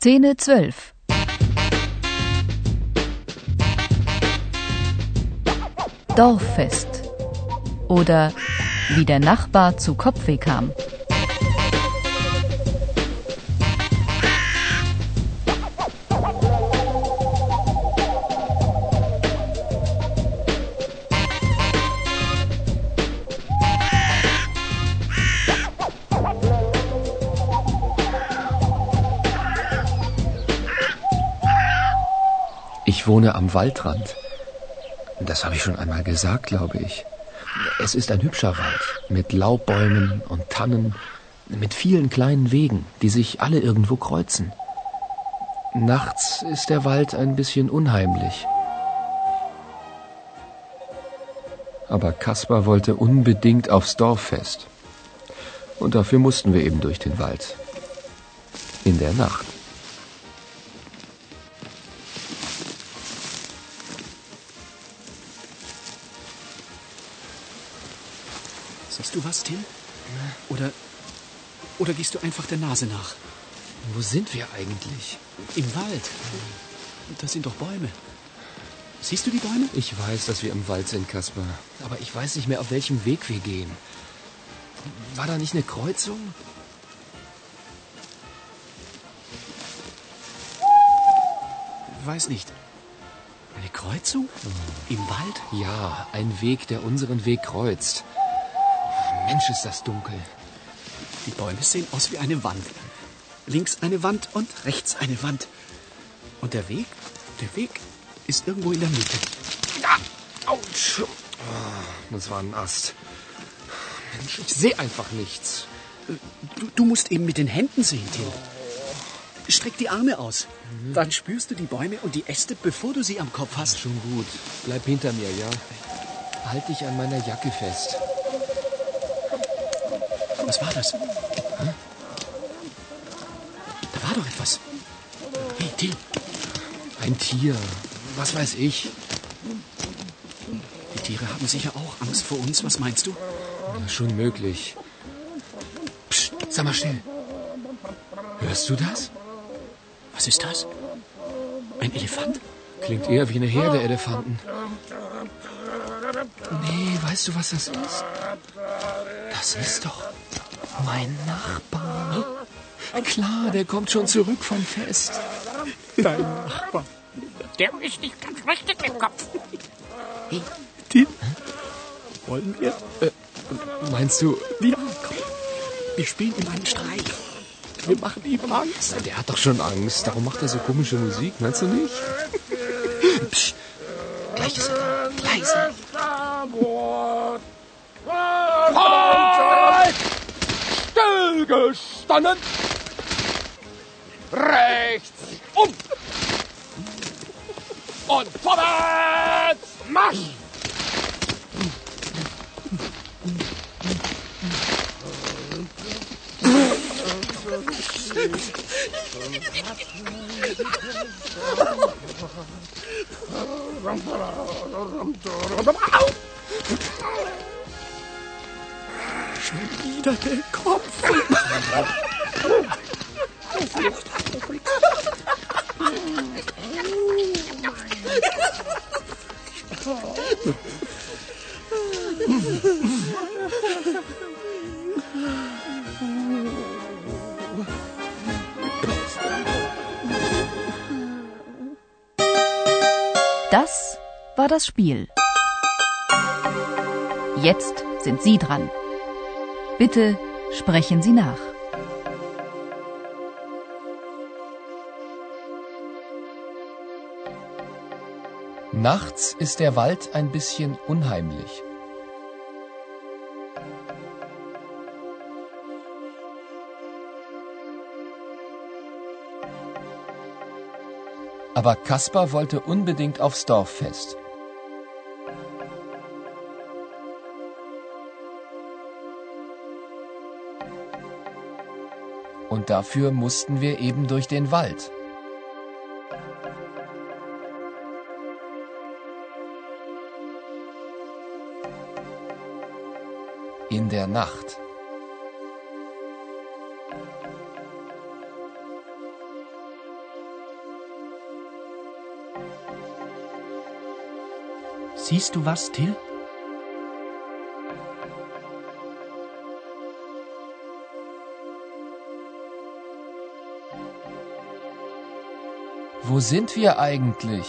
Szene 12 Dorffest oder wie der Nachbar zu Kopfweh kam. Ich wohne am Waldrand. Das habe ich schon einmal gesagt, glaube ich. Es ist ein hübscher Wald mit Laubbäumen und Tannen, mit vielen kleinen Wegen, die sich alle irgendwo kreuzen. Nachts ist der Wald ein bisschen unheimlich. Aber Kaspar wollte unbedingt aufs Dorffest. Und dafür mussten wir eben durch den Wald. In der Nacht. Siehst du was, Tim? Oder, oder gehst du einfach der Nase nach? Wo sind wir eigentlich? Im Wald. Da sind doch Bäume. Siehst du die Bäume? Ich weiß, dass wir im Wald sind, Kaspar. Aber ich weiß nicht mehr, auf welchem Weg wir gehen. War da nicht eine Kreuzung? Weiß nicht. Eine Kreuzung? Im Wald? Ja, ein Weg, der unseren Weg kreuzt. Mensch, ist das dunkel. Die Bäume sehen aus wie eine Wand. Links eine Wand und rechts eine Wand. Und der Weg? Der Weg ist irgendwo in der Mitte. Ja, Autsch. Oh, das war ein Ast. Mensch, ich sehe einfach nichts. Du, du musst eben mit den Händen sehen, Tim. Streck die Arme aus. Dann spürst du die Bäume und die Äste, bevor du sie am Kopf hast. Schon gut. Bleib hinter mir, ja? Halt dich an meiner Jacke fest. Was war das? Hm? Da war doch etwas. Hey, Tim. Ein Tier. Was weiß ich. Die Tiere haben sicher auch Angst vor uns. Was meinst du? Ja, schon möglich. Psst, sag mal still. Hörst du das? Was ist das? Ein Elefant? Klingt eher wie eine Herde Elefanten. Nee, weißt du, was das ist? Das ist doch mein Nachbar. Klar, der kommt schon zurück vom Fest. Dein Nachbar. Der ist nicht ganz richtig im Kopf. Hey, Tim. Wollen wir? Äh, meinst du? Ja, komm. Wir spielen ihm einen Streich. Wir machen ihm Angst. Der hat doch schon Angst. Darum macht er so komische Musik, meinst du nicht? Psst. Gleich ist er! Stillgestanden! Rechts um! Und vorwärts! Marsch! Schon wieder der Kopf. Das war das Spiel. Jetzt sind Sie dran. Bitte sprechen Sie nach. Nachts ist der Wald ein bisschen unheimlich. Aber Kaspar wollte unbedingt aufs Dorffest. Und dafür mussten wir eben durch den Wald. In der Nacht. Siehst du was, Till? Wo sind wir eigentlich?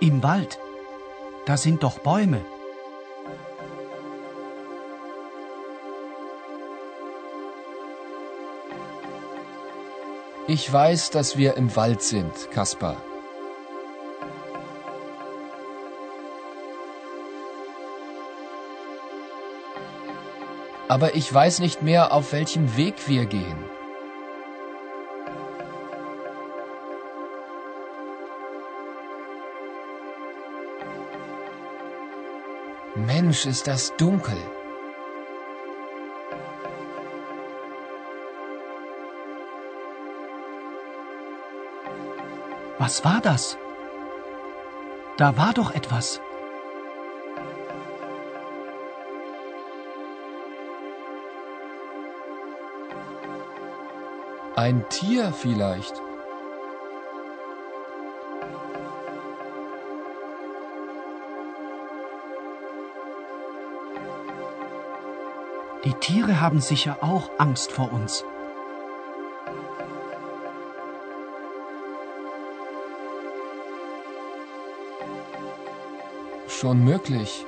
Im Wald. Da sind doch Bäume. Ich weiß, dass wir im Wald sind, Kaspar. Aber ich weiß nicht mehr, auf welchem Weg wir gehen. Mensch, ist das dunkel. Was war das? Da war doch etwas. Ein Tier vielleicht. Die Tiere haben sicher auch Angst vor uns. Schon möglich.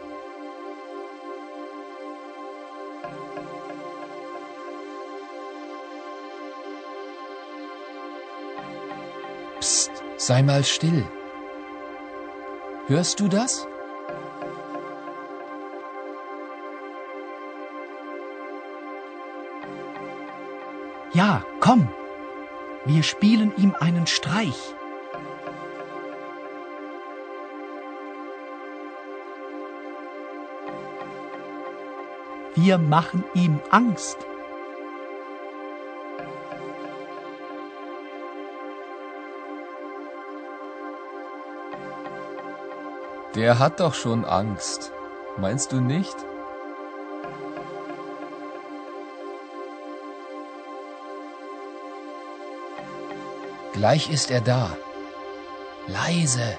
Sei mal still. Hörst du das? Ja, komm. Wir spielen ihm einen Streich. Wir machen ihm Angst. Der hat doch schon Angst. Meinst du nicht? Gleich ist er da. Leise.